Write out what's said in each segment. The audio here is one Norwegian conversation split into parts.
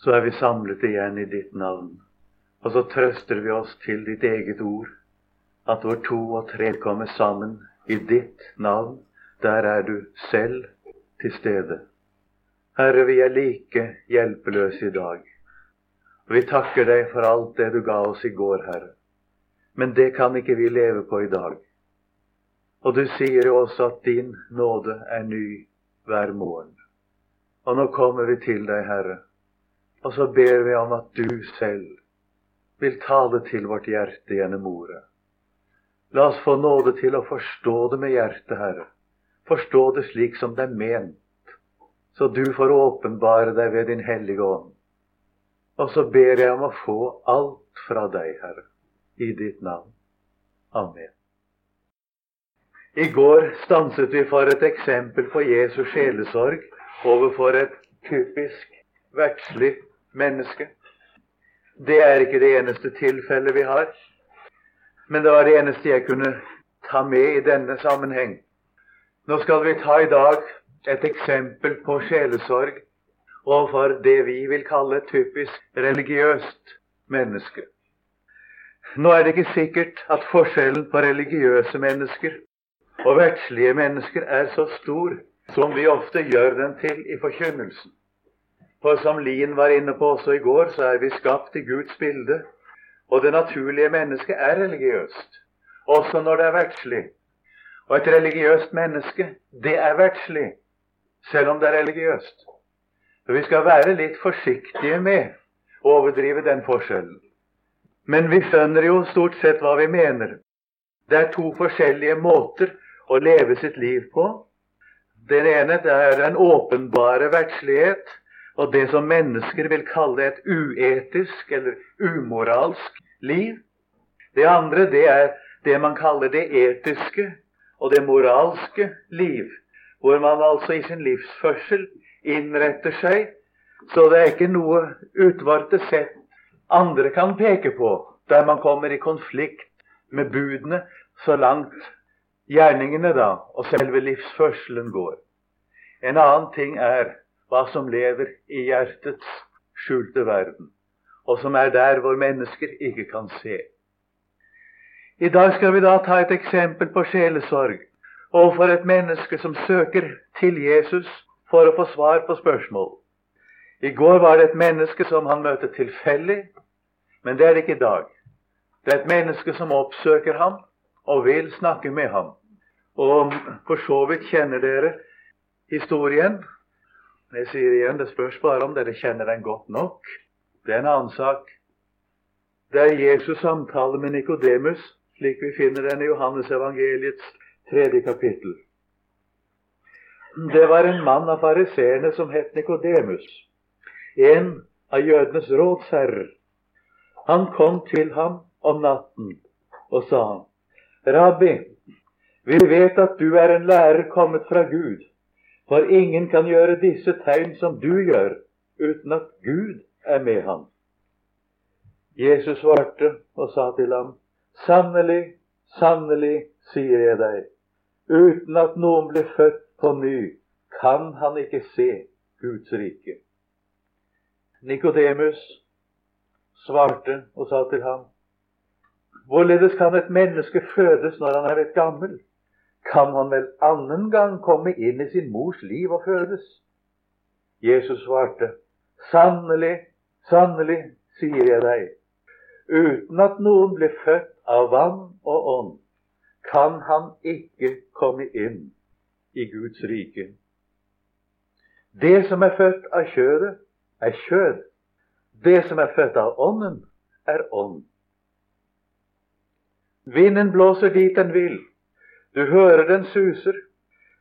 så er vi samlet igjen i ditt navn. Og så trøster vi oss til ditt eget ord, at hvor to og tre kommer sammen i ditt navn, der er du selv til stede. Herre, vi er like hjelpeløse i dag. Og vi takker deg for alt det du ga oss i går, Herre. Men det kan ikke vi leve på i dag. Og du sier jo også at din nåde er ny hver morgen. Og nå kommer vi til deg, Herre, og så ber vi om at du selv vil tale til vårt hjerte gjennom ordet. La oss få nåde til å forstå det med hjertet, Herre. Forstå det slik som det er ment, så du får åpenbare deg ved din hellige ånd. Og så ber jeg om å få alt fra deg, Herre, i ditt navn. Amen. I går stanset vi for et eksempel på Jesus sjelesorg overfor et typisk verdslig menneske. Det er ikke det eneste tilfellet vi har, men det var det eneste jeg kunne ta med i denne sammenheng. Nå skal vi ta i dag et eksempel på sjelesorg overfor det vi vil kalle typisk religiøst menneske. Nå er det ikke sikkert at forskjellen på religiøse mennesker og verdslige mennesker er så stor som vi ofte gjør den til i forkynnelsen. For som Lien var inne på også i går, så er vi skapt i Guds bilde. Og det naturlige mennesket er religiøst, også når det er verdslig. Og et religiøst menneske, det er verdslig, selv om det er religiøst. Så vi skal være litt forsiktige med å overdrive den forskjellen. Men vi skjønner jo stort sett hva vi mener. Det er to forskjellige måter å leve sitt liv på. Den ene det er den åpenbare verdslighet, og det som mennesker vil kalle et uetisk eller umoralsk liv. Det andre det er det man kaller det etiske og det moralske liv, hvor man altså i sin livsførsel innretter seg så det er ikke noe utvalgte sett andre kan peke på, der man kommer i konflikt med budene så langt gjerningene da, og selve livsførselen går. En annen ting er hva som lever i hjertets skjulte verden, og som er der hvor mennesker ikke kan se. I dag skal vi da ta et eksempel på sjelesorg overfor et menneske som søker til Jesus for å få svar på spørsmål. I går var det et menneske som han møtte tilfeldig, men det er det ikke i dag. Det er et menneske som oppsøker ham og vil snakke med ham. Og for så vidt kjenner dere historien. Jeg sier igjen, det spørs bare om dere kjenner den godt nok. Det er en annen sak. Det er Jesus' samtale med Nikodemus, slik vi finner den i Johannes evangeliets tredje kapittel. Det var en mann av fariseerne som het Nikodemus, en av jødenes rådsherrer. Han kom til ham om natten og sa, Rabbi, vi vet at du er en lærer kommet fra Gud, for ingen kan gjøre disse tegn som du gjør, uten at Gud er med ham. Jesus svarte og sa til ham, Sannelig, sannelig, sier jeg deg, uten at noen blir født på ny, kan han ikke se Guds rike. Nikodemus svarte og sa til ham, Hvorledes kan et menneske fødes når han er blitt gammel? Kan han vel annen gang komme inn i sin mors liv og fødes? Jesus svarte, Sannelig, sannelig, sier jeg deg, uten at noen blir født av vann og ånd, kan han ikke komme inn i Guds rike. Det som er født av kjødet, er kjød. Det som er født av ånden, er ånd. Vinden blåser dit den vil. Du hører den suser,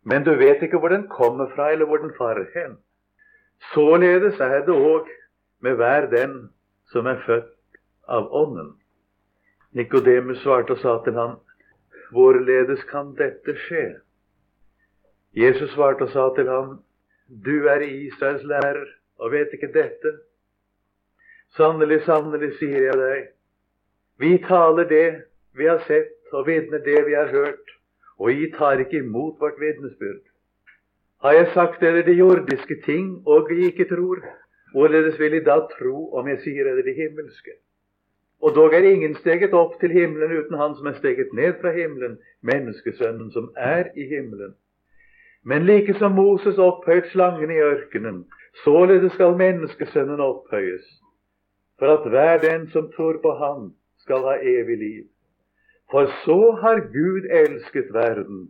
men du vet ikke hvor den kommer fra, eller hvor den farer hen. Således er det òg med hver den som er født av Ånden. Nikodemus svarte og sa til ham, Hvorledes kan dette skje? Jesus svarte og sa til ham, Du er Israels lærer og vet ikke dette. Sannelig, sannelig, sier jeg deg, vi taler det vi har sett, og vitner det vi har hørt, og I tar ikke imot vårt vitnesbyrd. Har jeg sagt dere de jordiske ting, og I ikke tror, Hvorledes vil I da tro om jeg sier er de himmelske? Og dog er ingen steget opp til himmelen uten han som er steget ned fra himmelen, menneskesønnen som er i himmelen. Men like som Moses opphøyet slangen i ørkenen, således skal menneskesønnen opphøyes, for at hver den som tror på ham, skal ha evig liv. For så har Gud elsket verden,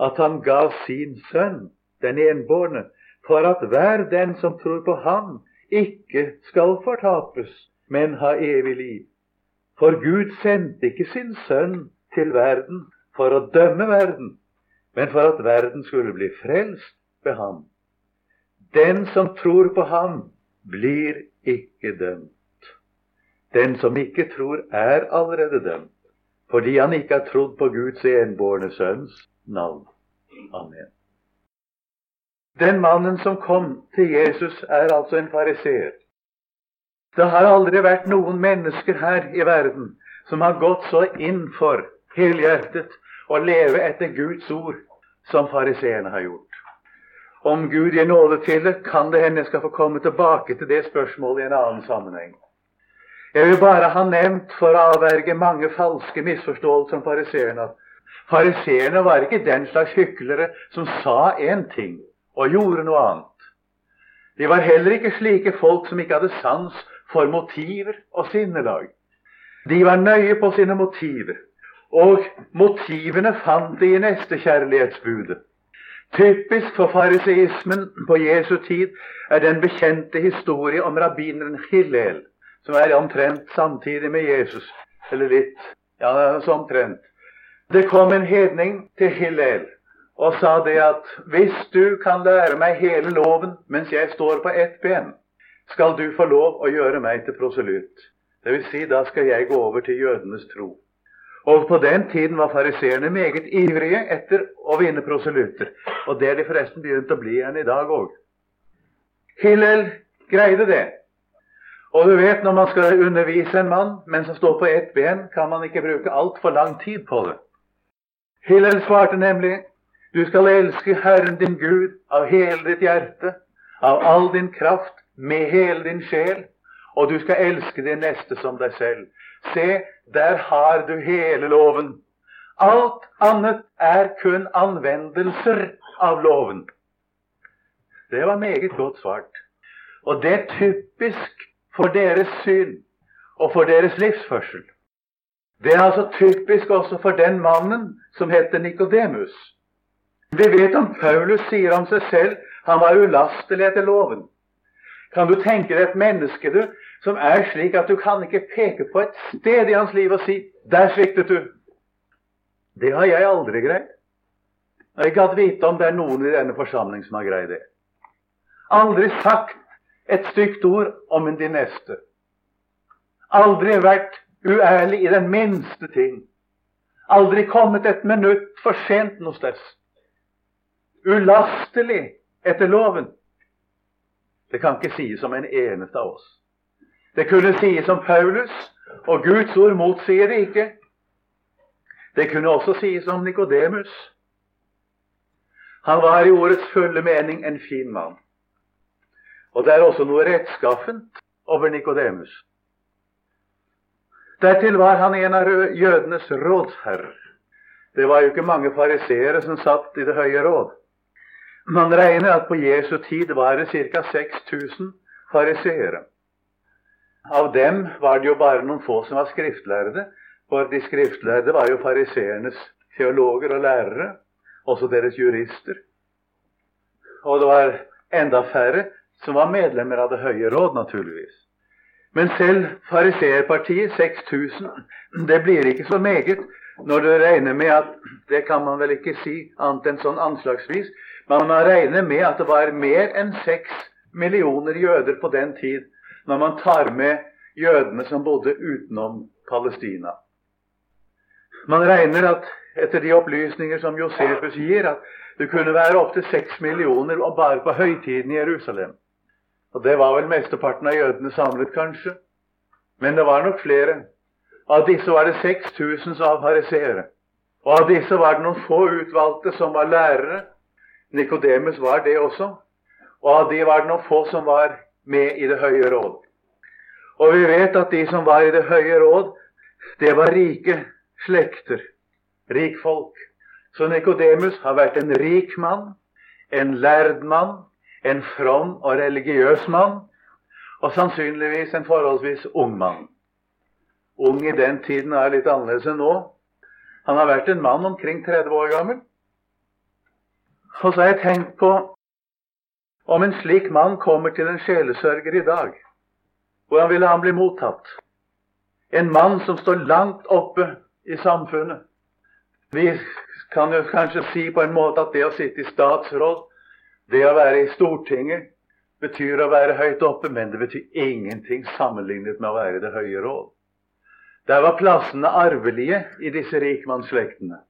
at han gav sin sønn, den enbårne, for at hver den som tror på ham, ikke skal fortapes, men ha evig liv. For Gud sendte ikke sin sønn til verden for å dømme verden, men for at verden skulle bli frelst ved ham. Den som tror på ham, blir ikke dømt. Den som ikke tror, er allerede dømt, fordi han ikke har trodd på Guds enbårne sønns navn. Amen. Den mannen som kom til Jesus, er altså en fariseer. Det har aldri vært noen mennesker her i verden som har gått så inn for helhjertet å leve etter Guds ord som fariseerne har gjort. Om Gud gir nåde til det, kan det hende jeg skal få komme tilbake til det spørsmålet i en annen sammenheng. Jeg vil bare ha nevnt, for å avverge mange falske misforståelser om fariseerne, fariseerne var ikke den slags hyklere som sa én ting og gjorde noe annet. De var heller ikke slike folk som ikke hadde sans for motiver og sinnelag. De var nøye på sine motiver, og motivene fant de i nestekjærlighetsbudet. Typisk for fariseismen på Jesu tid er den bekjente historie om rabbineren Hillel, som er omtrent samtidig med Jesus. Eller litt. Ja, så omtrent. Det kom en hedning til Hillel og sa det at hvis du kan lære meg hele loven mens jeg står på ett ben, skal du få lov å gjøre meg til proselytt. Dvs. Si, da skal jeg gå over til jødenes tro. Og på den tiden var fariseerne meget ivrige etter å vinne proselytter. Og det er de forresten begynt å bli igjen i dag òg. Hillel greide det. Og du vet, når man skal undervise en mann men som står på ett ben, kan man ikke bruke altfor lang tid på det. Hillel svarte nemlig du skal elske Herren din Gud av hele ditt hjerte, av all din kraft, med hele din sjel, og du skal elske din neste som deg selv. Se, der har du hele loven. Alt annet er kun anvendelser av loven. Det var meget godt svart. Og det er typisk for deres syn og for deres livsførsel. Det er altså typisk også for den mannen som heter Nikodemus. Vi vet om Paulus sier om seg selv han var ulastelig etter loven. Kan du tenke deg et menneske du, som er slik at du kan ikke peke på et sted i hans liv og si 'Der sviktet du'? Det har jeg aldri greid. Jeg har ikke vite om det er noen i denne forsamling som har greid det. Aldri sagt et stygt ord om din neste. Aldri vært uærlig i den minste ting. Aldri kommet et minutt for sent noe sted. Ulastelig etter loven. Det kan ikke sies om en eneste av oss. Det kunne sies om Paulus, og Guds ord motsier det ikke. Det kunne også sies om Nikodemus. Han var i ordets fulle mening en fin mann. Og det er også noe rettskaffent over Nikodemus. Dertil var han en av jødenes rådsherrer. Det var jo ikke mange fariseere som satt i Det høye råd. Man regner at på Jesu tid var det ca. 6000 fariseere. Av dem var det jo bare noen få som var skriftlærde, for de skriftlærde var jo fariseernes teologer og lærere, også deres jurister. Og det var enda færre som var medlemmer av Det høye råd, naturligvis. Men selv fariseerpartiet, 6000, det blir ikke så meget når du regner med at Det kan man vel ikke si annet enn sånn anslagsvis. Men Man regner regne med at det var mer enn seks millioner jøder på den tid, når man tar med jødene som bodde utenom Palestina. Man regner at etter de opplysninger som Josefus gir, at det kunne være opptil seks millioner bare på høytiden i Jerusalem. Og Det var vel mesteparten av jødene samlet, kanskje. Men det var nok flere. Av disse var det 6000 som var fariseere. Og av disse var det noen få utvalgte som var lærere, Nikodemus var det også. Og av de var det noen få som var med i Det høye råd. Og vi vet at de som var i Det høye råd, det var rike slekter, rikfolk. Så Nikodemus har vært en rik mann, en lærd mann, en from og religiøs mann, og sannsynligvis en forholdsvis ung mann. Ung i den tiden er litt annerledes enn nå. Han har vært en mann omkring 30 år gammel. Og så har jeg tenkt på om en slik mann kommer til en sjelesørger i dag, hvordan ville han bli mottatt? En mann som står langt oppe i samfunnet. Vi kan jo kanskje si på en måte at det å sitte i statsråd, det å være i Stortinget, betyr å være høyt oppe, men det betyr ingenting sammenlignet med å være i Det høye råd. Der var plassene arvelige i disse rikmannsslektene.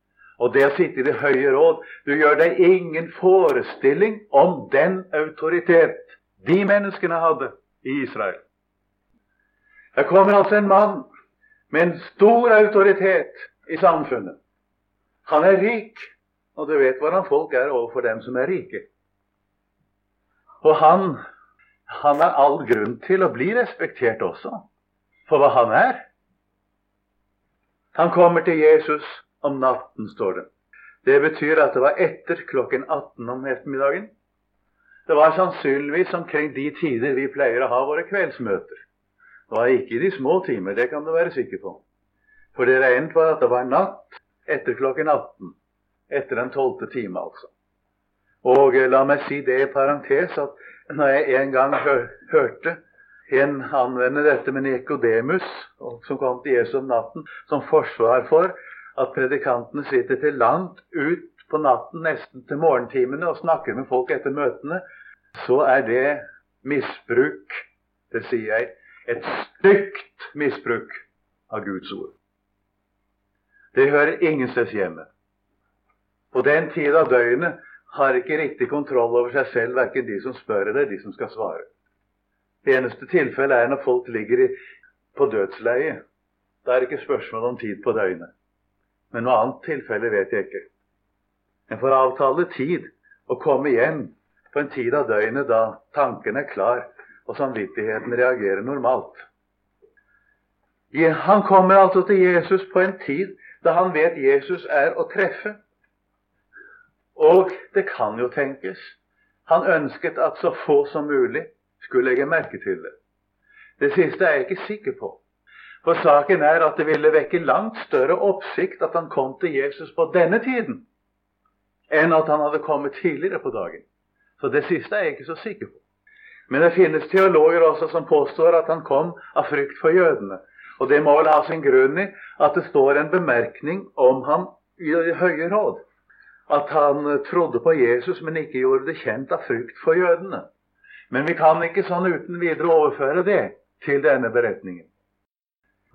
Og det å sitte i Det høye råd Du gjør deg ingen forestilling om den autoritet de menneskene hadde i Israel. Her kommer altså en mann med en stor autoritet i samfunnet. Han er rik, og du vet hvordan folk er overfor dem som er rike. Og han, han har all grunn til å bli respektert også for hva han er. Han kommer til Jesus om natten, står det. Det betyr at det var etter klokken 18 om ettermiddagen. Det var sannsynligvis omkring de tider vi pleier å ha våre kveldsmøter. Det var ikke i de små timer, det kan du være sikker på. For det regnet var at det var natt etter klokken 18. Etter den tolvte time, altså. Og eh, la meg si det i parentes at når jeg en gang hør, hørte en anvende dette med Nikodemus, som kom til Jesus om natten, som forsvar for at predikantene sitter til langt ut på natten, nesten til morgentimene, og snakker med folk etter møtene, så er det misbruk. Det sier jeg. Et stygt misbruk av Guds ord. Det hører ingensteds hjemme. På den tid av døgnet har ikke riktig kontroll over seg selv, verken de som spør eller de som skal svare. Det eneste tilfellet er når folk ligger på dødsleie. Da er det ikke spørsmål om tid på døgnet. Men noe annet tilfelle vet jeg ikke. En får avtale tid og komme hjem på en tid av døgnet da tanken er klar og samvittigheten reagerer normalt. Han kommer altså til Jesus på en tid da han vet Jesus er å treffe. Og det kan jo tenkes han ønsket at så få som mulig skulle legge merke til det. Det siste er jeg ikke sikker på. For saken er at det ville vekke langt større oppsikt at han kom til Jesus på denne tiden, enn at han hadde kommet tidligere på dagen. Så det siste er jeg ikke så sikker på. Men det finnes teologer også som påstår at han kom av frykt for jødene. Og det må vel ha sin grunn i at det står en bemerkning om ham i høye råd. At han trodde på Jesus, men ikke gjorde det kjent av frykt for jødene. Men vi kan ikke sånn uten videre overføre det til denne beretningen.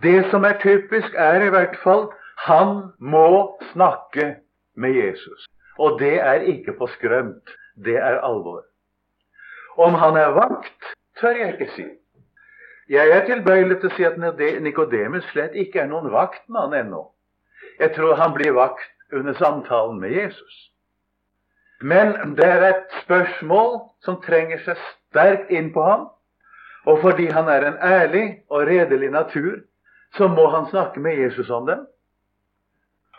Det som er typisk, er i hvert fall han må snakke med Jesus. Og det er ikke på skrømt. Det er alvor. Om han er vakt, tør jeg ikke si. Jeg er tilbøyelig til å si at Nikodemus slett ikke er noen vaktmann ennå. Jeg tror han blir vakt under samtalen med Jesus. Men det er et spørsmål som trenger seg sterkt inn på ham. Og fordi han er en ærlig og redelig natur, så må han snakke med Jesus om dem.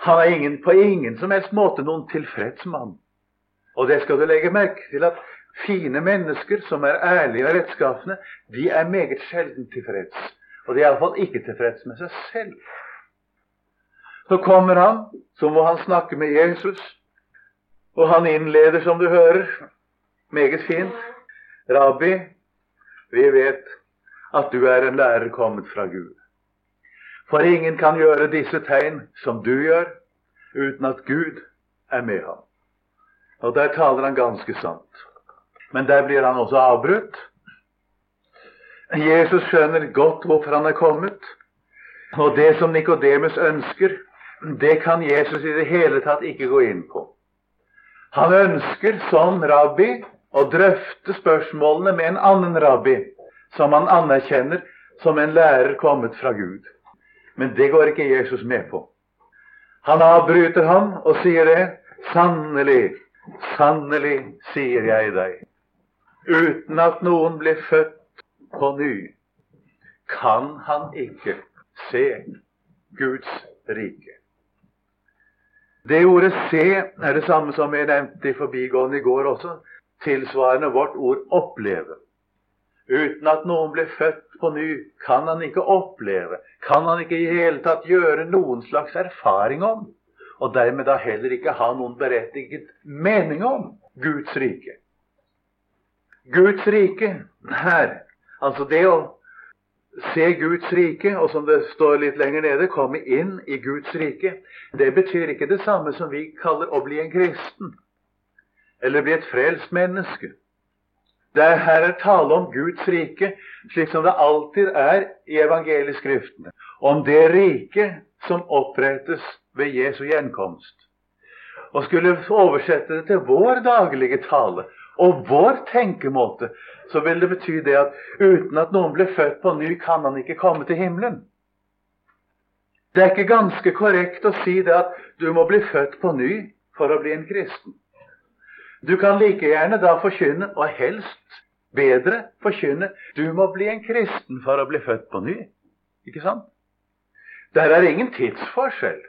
Han er ingen, på ingen som helst måte noen tilfreds mann. Og det skal du legge merke til at fine mennesker som er ærlige og rettskafne, de er meget sjelden tilfreds. Og de er iallfall ikke tilfreds med seg selv. Så kommer han, så må han snakke med Jesus. Og han innleder, som du hører, meget fint. Rabbi, vi vet at du er en lærer kommet fra Gud. For ingen kan gjøre disse tegn som du gjør, uten at Gud er med ham. Og der taler han ganske sant. Men der blir han også avbrutt. Jesus skjønner godt hvorfor han er kommet. Og det som Nikodemus ønsker, det kan Jesus i det hele tatt ikke gå inn på. Han ønsker som rabbi å drøfte spørsmålene med en annen rabbi, som han anerkjenner som en lærer kommet fra Gud. Men det går ikke Jesus med på. Han avbryter ham og sier det. Sannelig, sannelig, sier jeg deg, uten at noen blir født på ny, kan han ikke se Guds rike. Det ordet 'se' er det samme som jeg nevnte i forbigående i går også, tilsvarende vårt ord 'oppleve'. Uten at noen blir født på ny, kan han ikke oppleve, kan han ikke i hele tatt gjøre noen slags erfaring om, og dermed da heller ikke ha noen berettiget mening om Guds rike. Guds rike her, altså det å se Guds rike, og som det står litt lenger nede, komme inn i Guds rike, det betyr ikke det samme som vi kaller å bli en kristen, eller bli et frelst menneske. Det er her er tale om Guds rike, slik som det alltid er i evangelieskriftene. Om det rike som opprettes ved Jesu gjenkomst. Og skulle oversette det til vår daglige tale og vår tenkemåte, så vil det bety det at uten at noen blir født på ny, kan han ikke komme til himmelen. Det er ikke ganske korrekt å si det at du må bli født på ny for å bli en kristen. Du kan like gjerne da forkynne, og helst bedre forkynne, du må bli en kristen for å bli født på ny. Ikke sant? Der er ingen tidsforskjell.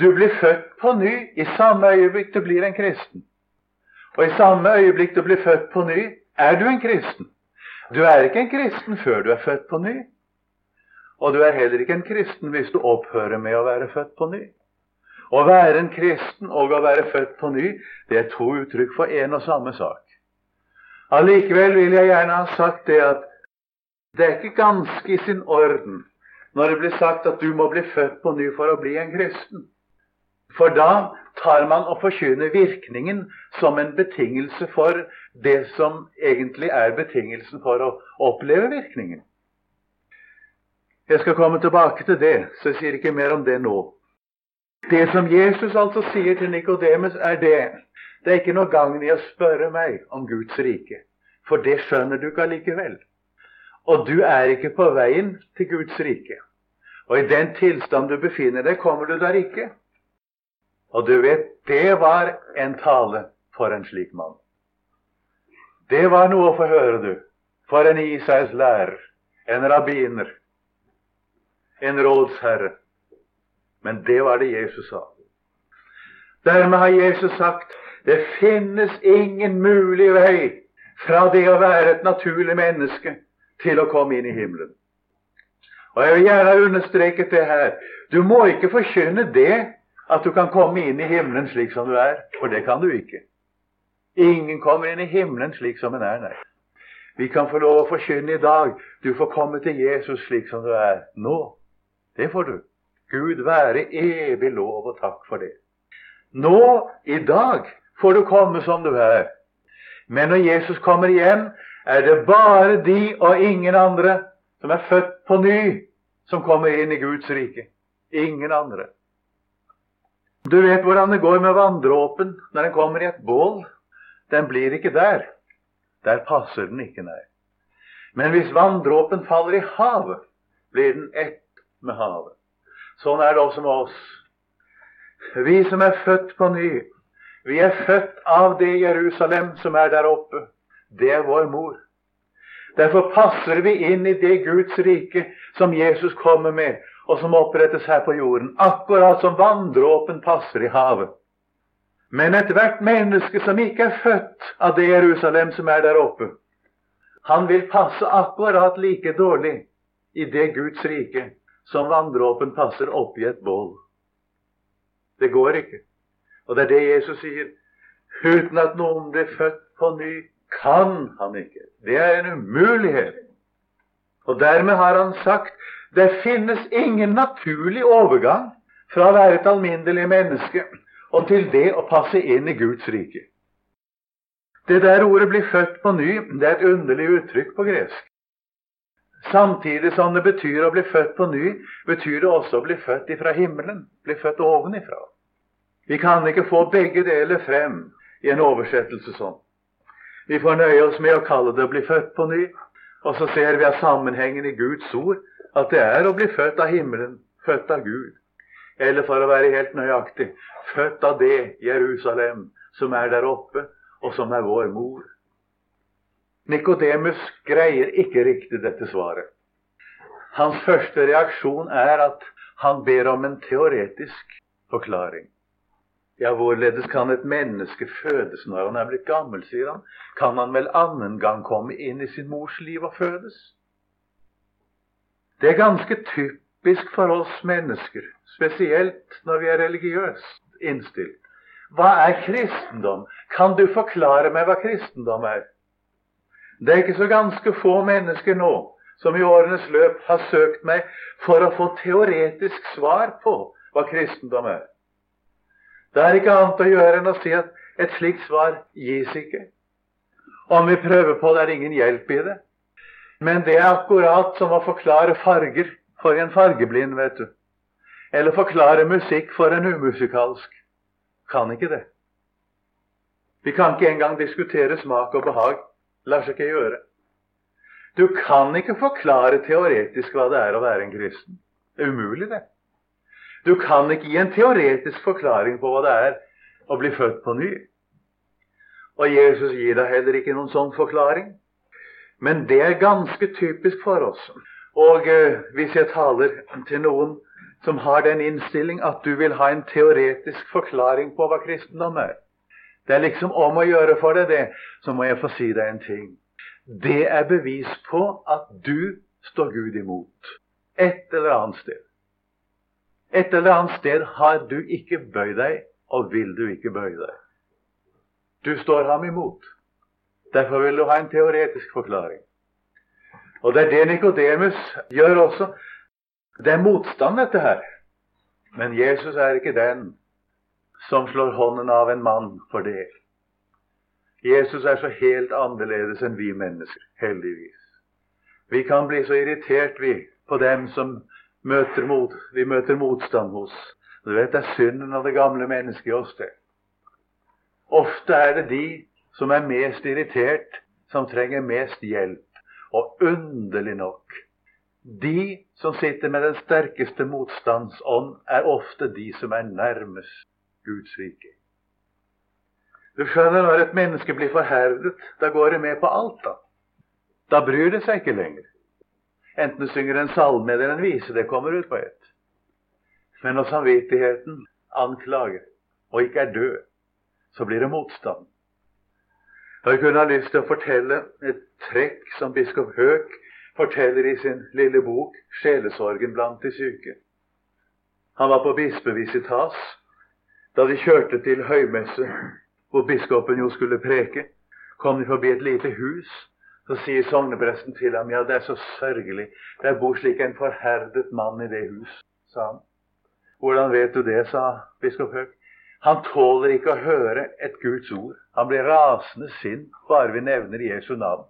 Du blir født på ny i samme øyeblikk du blir en kristen. Og i samme øyeblikk du blir født på ny, er du en kristen. Du er ikke en kristen før du er født på ny. Og du er heller ikke en kristen hvis du opphører med å være født på ny. Å være en kristen og å være født på ny, det er to uttrykk for én og samme sak. Allikevel vil jeg gjerne ha sagt det at det er ikke ganske i sin orden når det blir sagt at du må bli født på ny for å bli en kristen. For da tar man og forkynner virkningen som en betingelse for det som egentlig er betingelsen for å oppleve virkningen. Jeg skal komme tilbake til det, så jeg sier ikke mer om det nå. Det som Jesus altså sier til Nikodemus, er det det er ikke noe gagn i å spørre meg om Guds rike, for det skjønner du ikke allikevel. Og du er ikke på veien til Guds rike. Og i den tilstand du befinner deg, kommer du der ikke. Og du vet, det var en tale for en slik mann. Det var noe å få høre, du. For en Isais lærer, en rabbiner, en rådsherre. Men det var det Jesus sa. Dermed har Jesus sagt det finnes ingen mulig vei fra det å være et naturlig menneske til å komme inn i himmelen. Og Jeg vil gjerne ha understreket det her. Du må ikke forkynne det at du kan komme inn i himmelen slik som du er, for det kan du ikke. Ingen kommer inn i himmelen slik som en er, nei. Vi kan få lov å forkynne i dag du får komme til Jesus slik som du er nå. Det får du. Gud være evig lov og takk for det. Nå, i dag, får du komme som du er. Men når Jesus kommer igjen, er det bare de og ingen andre som er født på ny, som kommer inn i Guds rike. Ingen andre. Du vet hvordan det går med vanndråpen når den kommer i et bål. Den blir ikke der. Der passer den ikke, nei. Men hvis vanndråpen faller i havet, blir den ett med havet. Sånn er det også med oss. Vi som er født på ny, vi er født av det Jerusalem som er der oppe. Det er vår mor. Derfor passer vi inn i det Guds rike som Jesus kommer med, og som opprettes her på jorden, akkurat som vanndråpen passer i havet. Men ethvert menneske som ikke er født av det Jerusalem som er der oppe, han vil passe akkurat like dårlig i det Guds rike som vanndråpen passer oppi et bål. Det går ikke. Og det er det Jesus sier. Uten at noen blir født på ny, kan han ikke. Det er en umulighet. Og dermed har han sagt det finnes ingen naturlig overgang fra å være et alminnelig menneske og til det å passe inn i Guds rike. Det der ordet 'bli født på ny' det er et underlig uttrykk på gresk. Samtidig som det betyr å bli født på ny, betyr det også å bli født ifra himmelen. Bli født ovenifra. Vi kan ikke få begge deler frem i en oversettelse sånn. Vi får nøye oss med å kalle det å bli født på ny, og så ser vi av sammenhengen i Guds ord at det er å bli født av himmelen, født av Gud. Eller for å være helt nøyaktig født av det Jerusalem som er der oppe, og som er vår mor. Nikodemus greier ikke riktig dette svaret. Hans første reaksjon er at han ber om en teoretisk forklaring. Ja, hvorledes kan et menneske fødes når han er blitt gammel, sier han. Kan han vel annen gang komme inn i sin mors liv og fødes? Det er ganske typisk for oss mennesker, spesielt når vi er religiøst innstilt. Hva er kristendom? Kan du forklare meg hva kristendom er? Det er ikke så ganske få mennesker nå som i årenes løp har søkt meg for å få teoretisk svar på hva kristendom er. Det er ikke annet å gjøre enn å si at et slikt svar gis ikke. Om vi prøver på det, er ingen hjelp i det. Men det er akkurat som å forklare farger for en fargeblind, vet du. Eller forklare musikk for en umusikalsk. Kan ikke det. Vi kan ikke engang diskutere smak og behag. Lar seg ikke gjøre. Du kan ikke forklare teoretisk hva det er å være en kristen. Det er umulig, det. Du kan ikke gi en teoretisk forklaring på hva det er å bli født på ny. Og Jesus gir deg heller ikke noen sånn forklaring. Men det er ganske typisk for oss. Og eh, hvis jeg taler til noen som har den innstilling at du vil ha en teoretisk forklaring på hva kristendom er Det er liksom om å gjøre for deg det, så må jeg få si deg en ting. Det er bevis på at du står Gud imot et eller annet sted. Et eller annet sted har du ikke bøyd deg, og vil du ikke bøye deg. Du står ham imot. Derfor vil du ha en teoretisk forklaring. Og det er det Nikodemus gjør også. Det er motstand, dette her. Men Jesus er ikke den som slår hånden av en mann for det. Jesus er så helt annerledes enn vi mennesker, heldigvis. Vi kan bli så irritert, vi, på dem som møter mot, vi møter motstand hos. Du vet, Det er synden av det gamle mennesket i oss, det. Ofte er det de som er mest irritert, som trenger mest hjelp. Og underlig nok de som sitter med den sterkeste motstandsånd, er ofte de som er nærmest Guds rike. Du skjønner, når et menneske blir forherdet, da går det med på alt. Da Da bryr det seg ikke lenger. Enten du synger en salme eller en vise, det kommer ut på ett. Men når samvittigheten anklager og ikke er død, så blir det motstand. Jeg kunne ha lyst til å fortelle et trekk som biskop Høek forteller i sin lille bok 'Sjelesorgen blant de syke'. Han var på bispevisitas da de kjørte til høymesse, hvor biskopen jo skulle preke. Kom de forbi et lite hus så sier sognepresten til ham ja, det er så sørgelig. der bor slik en forherdet mann i det hus, sa han. Hvordan vet du det, sa biskop Høeg. Han tåler ikke å høre et Guds ord. Han blir rasende sint bare vi nevner Jesu navn.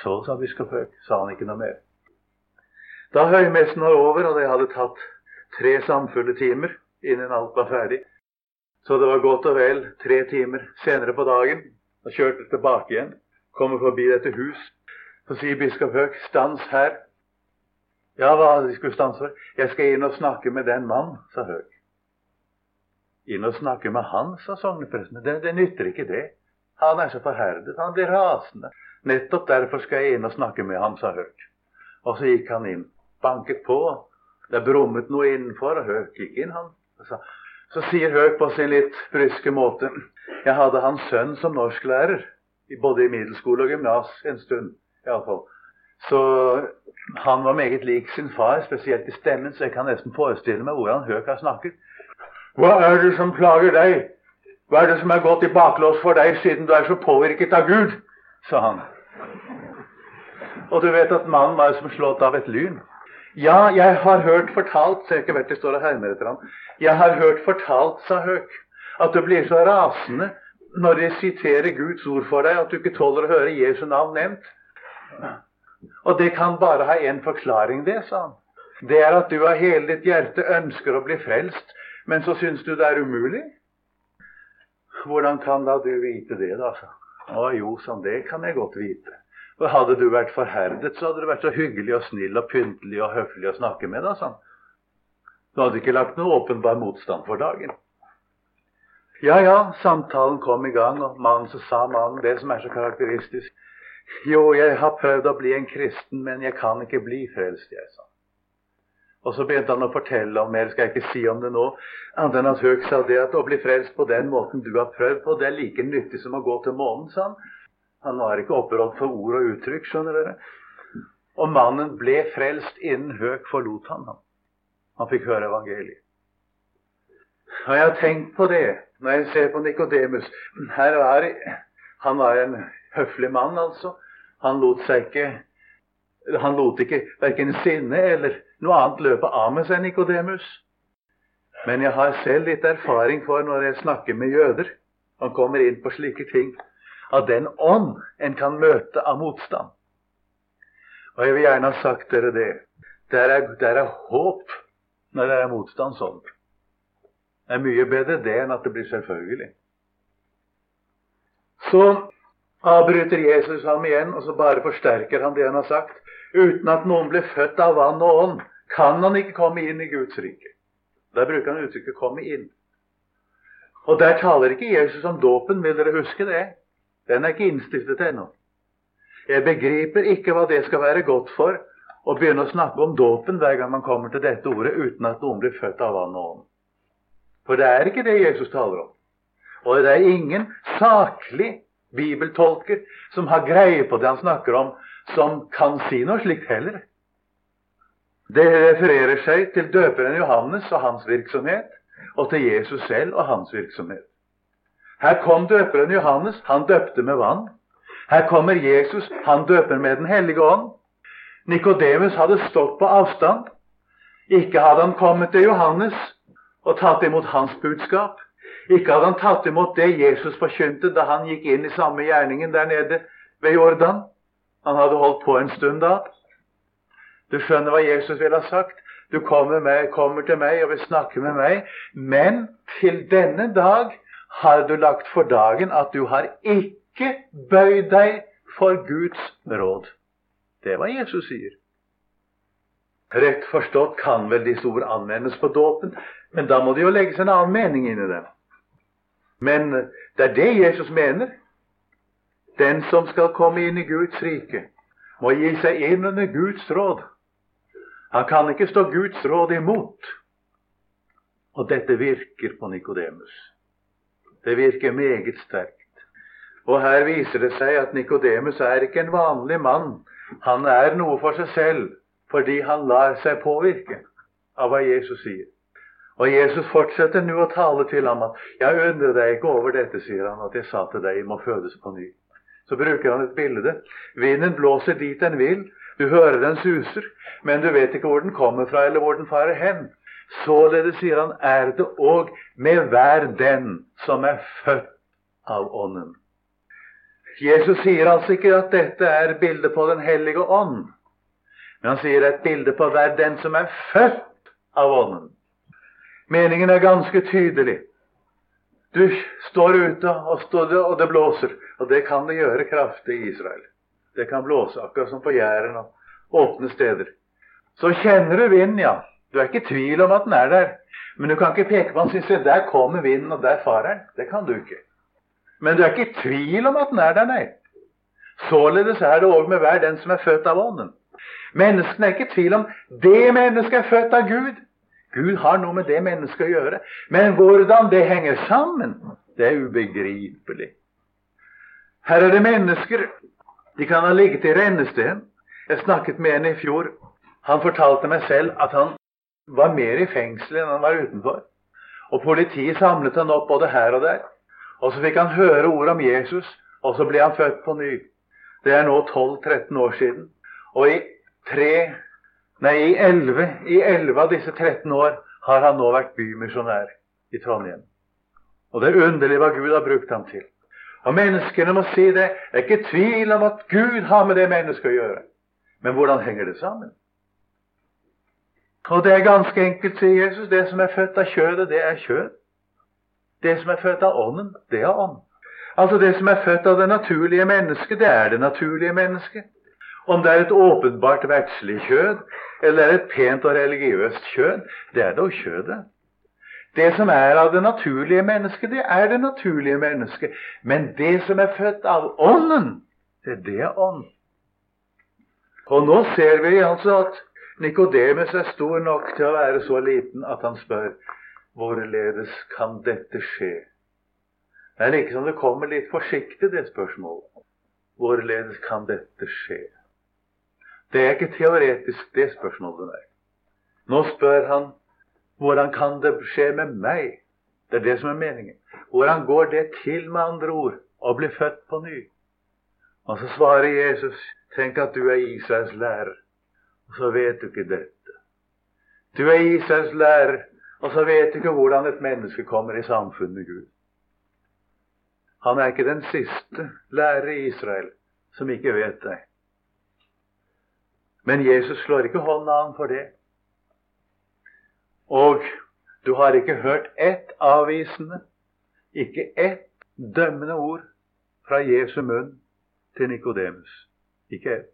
Så, sa biskop Høeg, sa han ikke noe mer. Da høymessen var over, og det hadde tatt tre samfulle timer innen alt var ferdig, så det var godt og vel tre timer senere på dagen, og kjørte tilbake igjen, kommer forbi dette hus. Så sier biskop Høeg, 'Stans her'. Ja, hva de skulle stanse for? 'Jeg skal inn og snakke med den mann', sa Høeg. Inn og snakke med han, sa sognepresten. Det, det nytter ikke, det. Han er så forherdet. Han blir rasende. Nettopp derfor skal jeg inn og snakke med ham, sa Høk. Og så gikk han inn. Banket på. Det brummet noe innenfor, og Høk gikk inn, han. Så, så sier Høk på sin litt bryske måte Jeg hadde hans sønn som norsklærer både i middelskole og gymnas en stund iallfall. Så han var meget lik sin far, spesielt i stemmen, så jeg kan nesten forestille meg hvordan Høk har snakket. Hva er det som plager deg? Hva er det som er gått i baklås for deg siden du er så påvirket av Gud? sa han. Og du vet at mannen var som slått av et lyn. Ja, jeg har hørt fortalt Ser ikke hvert det står og hermer etter ham. Jeg har hørt fortalt, sa Høk, at du blir så rasende når de siterer Guds ord for deg, at du ikke tåler å høre Jesu navn nevnt. Og det kan bare ha én forklaring, det, sa han. Det er at du av hele ditt hjerte ønsker å bli frelst, men så syns du det er umulig. Hvordan kan da du vite det, da? Så? Å jo, sånn, det kan jeg godt vite. For hadde du vært forherdet, så hadde du vært så hyggelig og snill og pyntelig og høflig å snakke med, da, sånn. Du hadde ikke lagt noe åpenbar motstand for dagen. Ja, ja, samtalen kom i gang, og mannen så sa mannen det som er så karakteristisk. Jo, jeg har prøvd å bli en kristen, men jeg kan ikke bli frelst, jeg, sa. Og så begynte han å fortelle om mer, skal jeg ikke si om det nå, annet enn at Høg sa det at å bli frelst på den måten du har prøvd på, det er like nyttig som å gå til månen, sa han. Han var ikke opprådd for ord og uttrykk, skjønner dere. Og mannen ble frelst innen Høg forlot han ham. Han fikk høre evangeliet. Og jeg har tenkt på det når jeg ser på Nikodemus. Han var en høflig mann, altså. Han lot seg ikke han lot ikke verken sinne eller noe annet løpe av med seg, Nikodemus. Men jeg har selv litt erfaring for når jeg snakker med jøder, og kommer inn på slike ting, av den ånd en kan møte av motstand. Og jeg vil gjerne ha sagt dere det. Der er, der er håp når det er motstand sånn. Det er mye bedre det enn at det blir selvfølgelig. Så avbryter Jesus ham igjen, og så bare forsterker han det han har sagt. Uten at noen blir født av vann og ånd, kan han ikke komme inn i Guds rike. Der bruker han uttrykket 'komme inn'. Og der taler ikke Jesus om dåpen, vil dere huske det? Den er ikke innstiftet ennå. Jeg begriper ikke hva det skal være godt for å begynne å snakke om dåpen hver gang man kommer til dette ordet uten at noen blir født av vann og ånd. For det er ikke det Jesus taler om. Og det er ingen saklig bibeltolker som har greie på det han snakker om, som kan si noe slikt heller. Det refererer seg til døperen Johannes og hans virksomhet, og til Jesus selv og hans virksomhet. Her kom døperen Johannes, han døpte med vann. Her kommer Jesus, han døper med Den hellige ånd. Nikodemus hadde stått på avstand. Ikke hadde han kommet til Johannes og tatt imot hans budskap. Ikke hadde han tatt imot det Jesus forkynte da han gikk inn i samme gjerningen der nede ved Jordan. Han hadde holdt på en stund da. Du skjønner hva Jesus ville ha sagt? Du kommer, med, kommer til meg og vil snakke med meg, men til denne dag har du lagt for dagen at du har ikke bøyd deg for Guds råd. Det er hva Jesus sier. Rett forstått kan vel disse ord anvendes på dåpen, men da må det jo legges en annen mening inn i dem. Men det er det Jesus mener. Den som skal komme inn i Guds rike, må gi seg inn under Guds råd. Han kan ikke stå Guds råd imot. Og dette virker på Nikodemus. Det virker meget sterkt. Og her viser det seg at Nikodemus er ikke en vanlig mann. Han er noe for seg selv fordi han lar seg påvirke av hva Jesus sier. Og Jesus fortsetter nå å tale til ham at 'Jeg undrer deg ikke over dette', sier han, 'at jeg sa til deg, jeg må fødes på ny'. Så bruker han et bilde. Vinden blåser dit den vil. Du hører den suser, men du vet ikke hvor den kommer fra, eller hvor den farer hen. Således, sier han, er det òg med hver den som er født av Ånden. Jesus sier altså ikke at dette er bildet på Den hellige ånd, men han sier et bilde på hver den som er født av Ånden. Meningen er ganske tydelig. Du står ute, og, står, og det blåser. Og det kan det gjøre kraftig i Israel. Det kan blåse akkurat som på Jæren og åpne steder. Så kjenner du vinden, ja. Du er ikke i tvil om at den er der. Men du kan ikke peke på den og si der kommer vinden, og der farer den. Det kan du ikke. Men du er ikke i tvil om at den er der, nei. Således er det òg med hver den som er født av Ånden. Menneskene er ikke i tvil om det mennesket er født av Gud. Gud har noe med det mennesket å gjøre. Men hvordan det henger sammen, det er ubegripelig. Her er det mennesker. De kan ha ligget i rennestein. Jeg snakket med en i fjor. Han fortalte meg selv at han var mer i fengsel enn han var utenfor. Og politiet samlet han opp både her og der. Og så fikk han høre ord om Jesus, og så ble han født på ny. Det er nå 12-13 år siden. Og i tre Nei, i 11, i 11 av disse 13 år har han nå vært bymisjonær i Trondheim. Og det er underlig hva Gud har brukt ham til. Og menneskene må si det. Det er ikke tvil om at Gud har med det mennesket å gjøre. Men hvordan henger det sammen? Og det er ganske enkelt, sier Jesus. Det som er født av kjødet, det er kjød. Det som er født av ånden, det er ånd. Altså det som er født av det naturlige mennesket, det er det naturlige mennesket. Om det er et åpenbart verdslig kjød, eller det er et pent og religiøst kjød, det er dog kjødet. Det som er av det naturlige mennesket, det er det naturlige mennesket. Men det som er født av Ånden, Det, er det ånd. Og nå ser vi altså at Nikodemus er stor nok til å være så liten at han spør hvorledes kan dette skje? Det er liksom det kommer litt forsiktig, det spørsmålet. Hvorledes kan dette skje? Det er ikke teoretisk, det spørsmålet der. Nå spør han hvordan kan det skje med meg? Det er det som er meningen. Hvordan går det til, med andre ord, å bli født på ny? Og så svarer Jesus, tenk at du er Israels lærer, og så vet du ikke dette. Du er Israels lærer, og så vet du ikke hvordan et menneske kommer i samfunn med Gud. Han er ikke den siste lærer i Israel som ikke vet det. Men Jesus slår ikke hånda an for det. Og du har ikke hørt ett avvisende, ikke ett dømmende ord fra Jesu munn til Nikodemus. Ikke ett.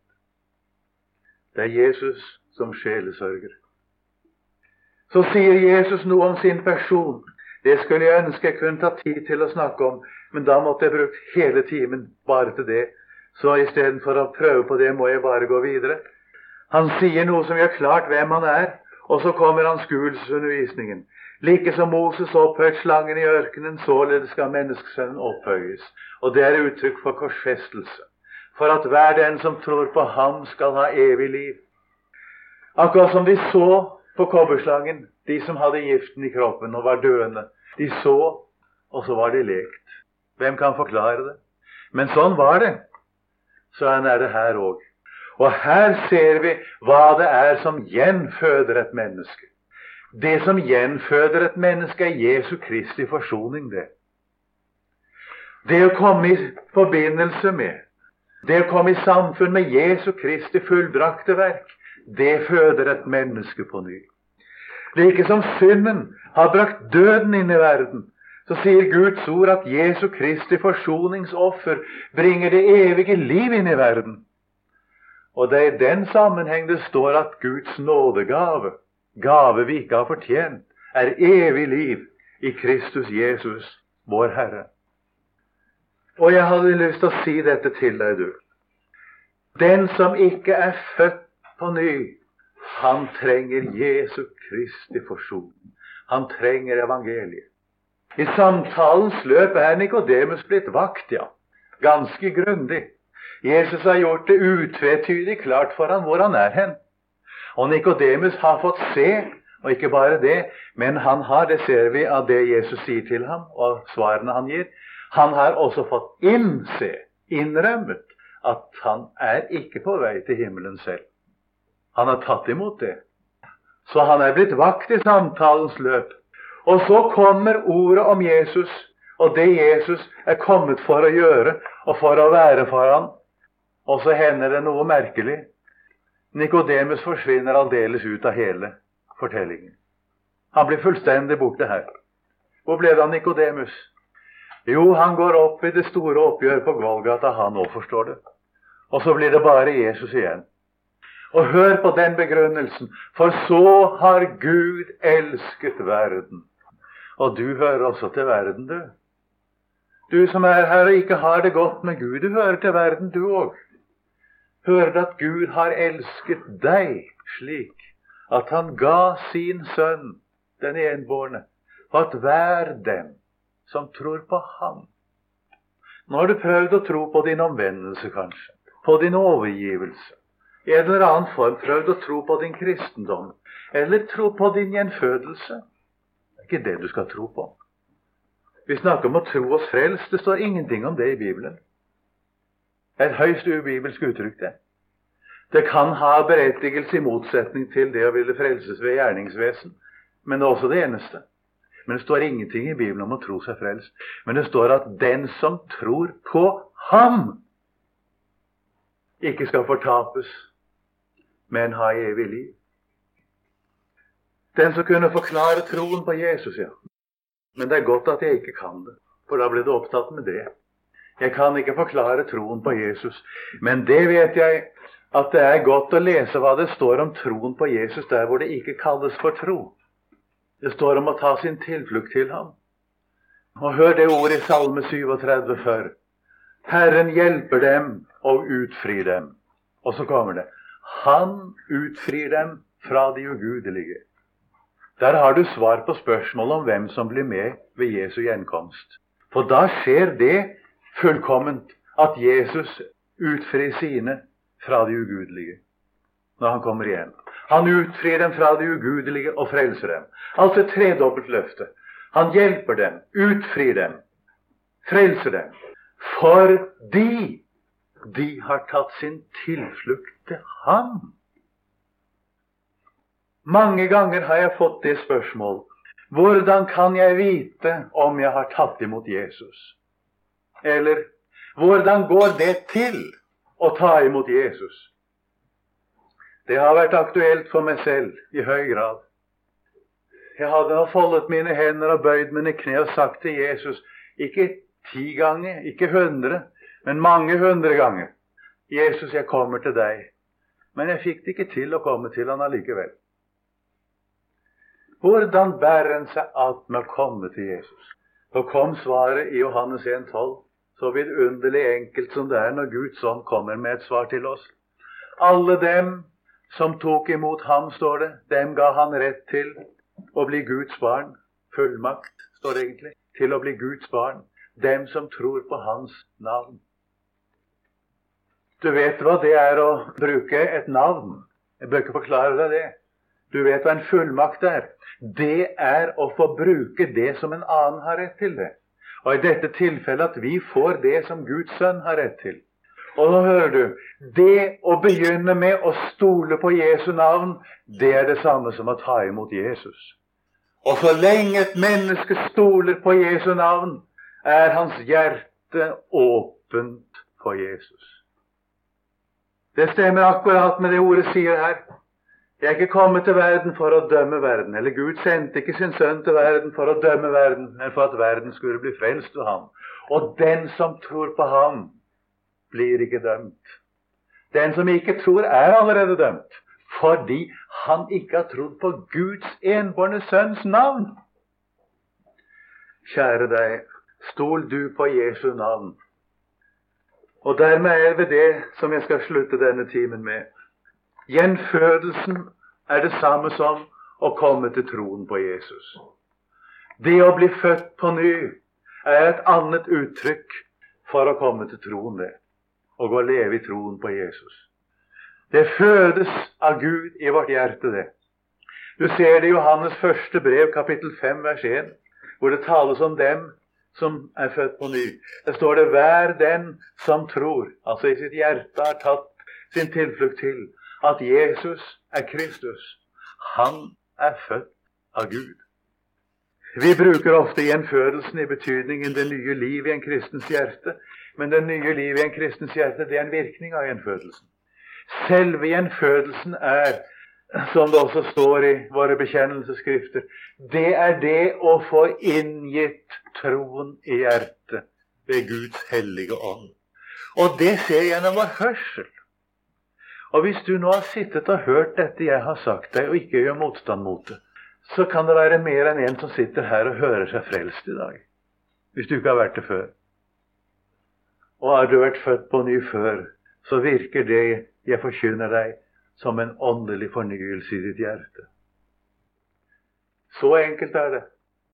Det er Jesus som sjelesørger. Så sier Jesus noe om sin person. Det skulle jeg ønske jeg kunne ta tid til å snakke om, men da måtte jeg brukt hele timen bare til det. Så istedenfor å prøve på det, må jeg bare gå videre. Han sier noe som gjør klart hvem han er, og så kommer anskuelsesundervisningen. Like som Moses opphøyet slangen i ørkenen, således skal menneskesønnen opphøyes. Og det er uttrykk for korsfestelse. For at hver den som tror på ham, skal ha evig liv. Akkurat som de så på kobberslangen, de som hadde giften i kroppen og var døende. De så, og så var de lekt. Hvem kan forklare det? Men sånn var det. Så er det her òg. Og her ser vi hva det er som gjenføder et menneske. Det som gjenføder et menneske, er Jesu Kristi forsoning, det. Det å komme i forbindelse med, det å komme i samfunn med Jesu Kristi fullbrakte verk, det føder et menneske på ny. Like som synden har brakt døden inn i verden, så sier Guds ord at Jesu Kristi forsoningsoffer bringer det evige liv inn i verden. Og det er i den sammenheng det står at Guds nådegave, gave vi ikke har fortjent, er evig liv i Kristus Jesus, vår Herre. Og jeg hadde lyst til å si dette til deg, du. Den som ikke er født på ny, han trenger Jesu Kristi forsoning. Han trenger evangeliet. I samtalens løp er Nikodemus blitt vakt, ja. Ganske grundig. Jesus har gjort det utvetydig klart for ham hvor han er hen. Og Nikodemus har fått se, og ikke bare det, men han har, det ser vi av det Jesus sier til ham, og svarene han gir, han har også fått innse, innrømmet, at han er ikke på vei til himmelen selv. Han har tatt imot det. Så han er blitt vakt i samtalens løp. Og så kommer ordet om Jesus og det Jesus er kommet for å gjøre og for å være for ham. Og så hender det noe merkelig. Nikodemus forsvinner aldeles ut av hele fortellingen. Han blir fullstendig borte her. Hvor ble det av Nikodemus? Jo, han går opp i det store oppgjør på Golgata, han òg forstår det. Og så blir det bare Jesus igjen. Og hør på den begrunnelsen. For så har Gud elsket verden og du hører også til verden, du. Du som er her og ikke har det godt med Gud, du hører til verden, du òg. Hører at Gud har elsket deg slik at han ga sin sønn, den enbårne, for at hver dem som tror på ham Nå har du prøvd å tro på din omvendelse, kanskje, på din overgivelse, i en eller annen form prøvd å tro på din kristendom, eller tro på din gjenfødelse Det er ikke det du skal tro på. Vi snakker om å tro oss frelst. Det står ingenting om det i Bibelen. Et høyst ubibelsk uttrykk, det. Det kan ha berettigelse i motsetning til det å ville frelses ved gjerningsvesen, men det er også det eneste. Men det står ingenting i Bibelen om å tro seg frelst. Men det står at den som tror på Ham, ikke skal fortapes, men ha evig liv. Den som kunne forklare troen på Jesus, ja. Men det er godt at jeg ikke kan det, for da ble det opptatt med det. Jeg kan ikke forklare troen på Jesus, men det vet jeg at det er godt å lese hva det står om troen på Jesus der hvor det ikke kalles for tro. Det står om å ta sin tilflukt til ham. Og hør det ordet i Salme 37 før. Herren hjelper dem og utfrir dem. Og så kommer det Han utfrir dem fra de ugudelige. Der har du svar på spørsmålet om hvem som blir med ved Jesu gjenkomst. For da skjer det fullkomment at Jesus utfrir sine fra de ugudelige når han kommer igjen. Han utfrir dem fra de ugudelige og frelser dem. Altså et tredobbelt løfte. Han hjelper dem, utfrir dem, frelser dem. Fordi de har tatt sin tilflukt til ham. Mange ganger har jeg fått det spørsmål hvordan kan jeg vite om jeg har tatt imot Jesus? Eller hvordan går det til å ta imot Jesus? Det har vært aktuelt for meg selv i høy grad. Jeg hadde foldet mine hender og bøyd mine kne og sagt til Jesus ikke ti ganger, ikke hundre, men mange hundre ganger Jesus, jeg kommer til deg. Men jeg fikk det ikke til å komme til han allikevel. Hvordan bærer en seg at med å komme til Jesus? Så kom svaret i Johannes 1,12. Så vidunderlig enkelt som det er når Guds ånd kommer med et svar til oss. Alle dem som tok imot ham, står det, dem ga han rett til å bli Guds barn. Fullmakt, står det egentlig. Til å bli Guds barn. Dem som tror på hans navn. Du vet hva det er å bruke et navn. Jeg bør ikke forklare deg det. Du vet hva en fullmakt er. Det er å få bruke det som en annen har rett til det. Og i dette tilfellet at vi får det som Guds sønn har rett til. Og nå hører du Det å begynne med å stole på Jesu navn, det er det samme som å ta imot Jesus. Og så lenge et menneske stoler på Jesu navn, er hans hjerte åpent for Jesus. Det stemmer akkurat med det ordet sier her. Jeg er ikke kommet til verden for å dømme verden. Eller Gud sendte ikke sin sønn til verden for å dømme verden, men for at verden skulle bli frelst ved ham. Og den som tror på ham, blir ikke dømt. Den som ikke tror, er allerede dømt, fordi han ikke har trodd på Guds enbårne sønns navn. Kjære deg, stol du på Jesu navn. Og dermed er det det som jeg skal slutte denne timen med. Gjenfødelsen er det samme som å komme til troen på Jesus. Det å bli født på ny er et annet uttrykk for å komme til troen det, og og leve i troen på Jesus. Det fødes av Gud i vårt hjerte, det. Du ser det i Johannes første brev, kapittel 5, vers 1, hvor det tales om dem som er født på ny. Der står det 'hver den som tror', altså i sitt hjerte har tatt sin tilflukt til at Jesus er Kristus. Han er født av Gud. Vi bruker ofte gjenfødelsen i betydningen det nye liv i en kristens hjerte. Men det nye livet i en kristens hjerte det er en virkning av gjenfødelsen. Selve gjenfødelsen er, som det også står i våre bekjennelsesskrifter, det er det å få inngitt troen i hjertet ved Guds hellige ånd. Og det skjer gjennom vår hørsel. Og hvis du nå har sittet og hørt dette jeg har sagt deg, og ikke gjør motstand mot det, så kan det være mer enn en som sitter her og hører seg frelst i dag. Hvis du ikke har vært det før. Og har du vært født på ny før, så virker det jeg forkynner deg, som en åndelig fornyelse i ditt hjerte. Så enkelt er det.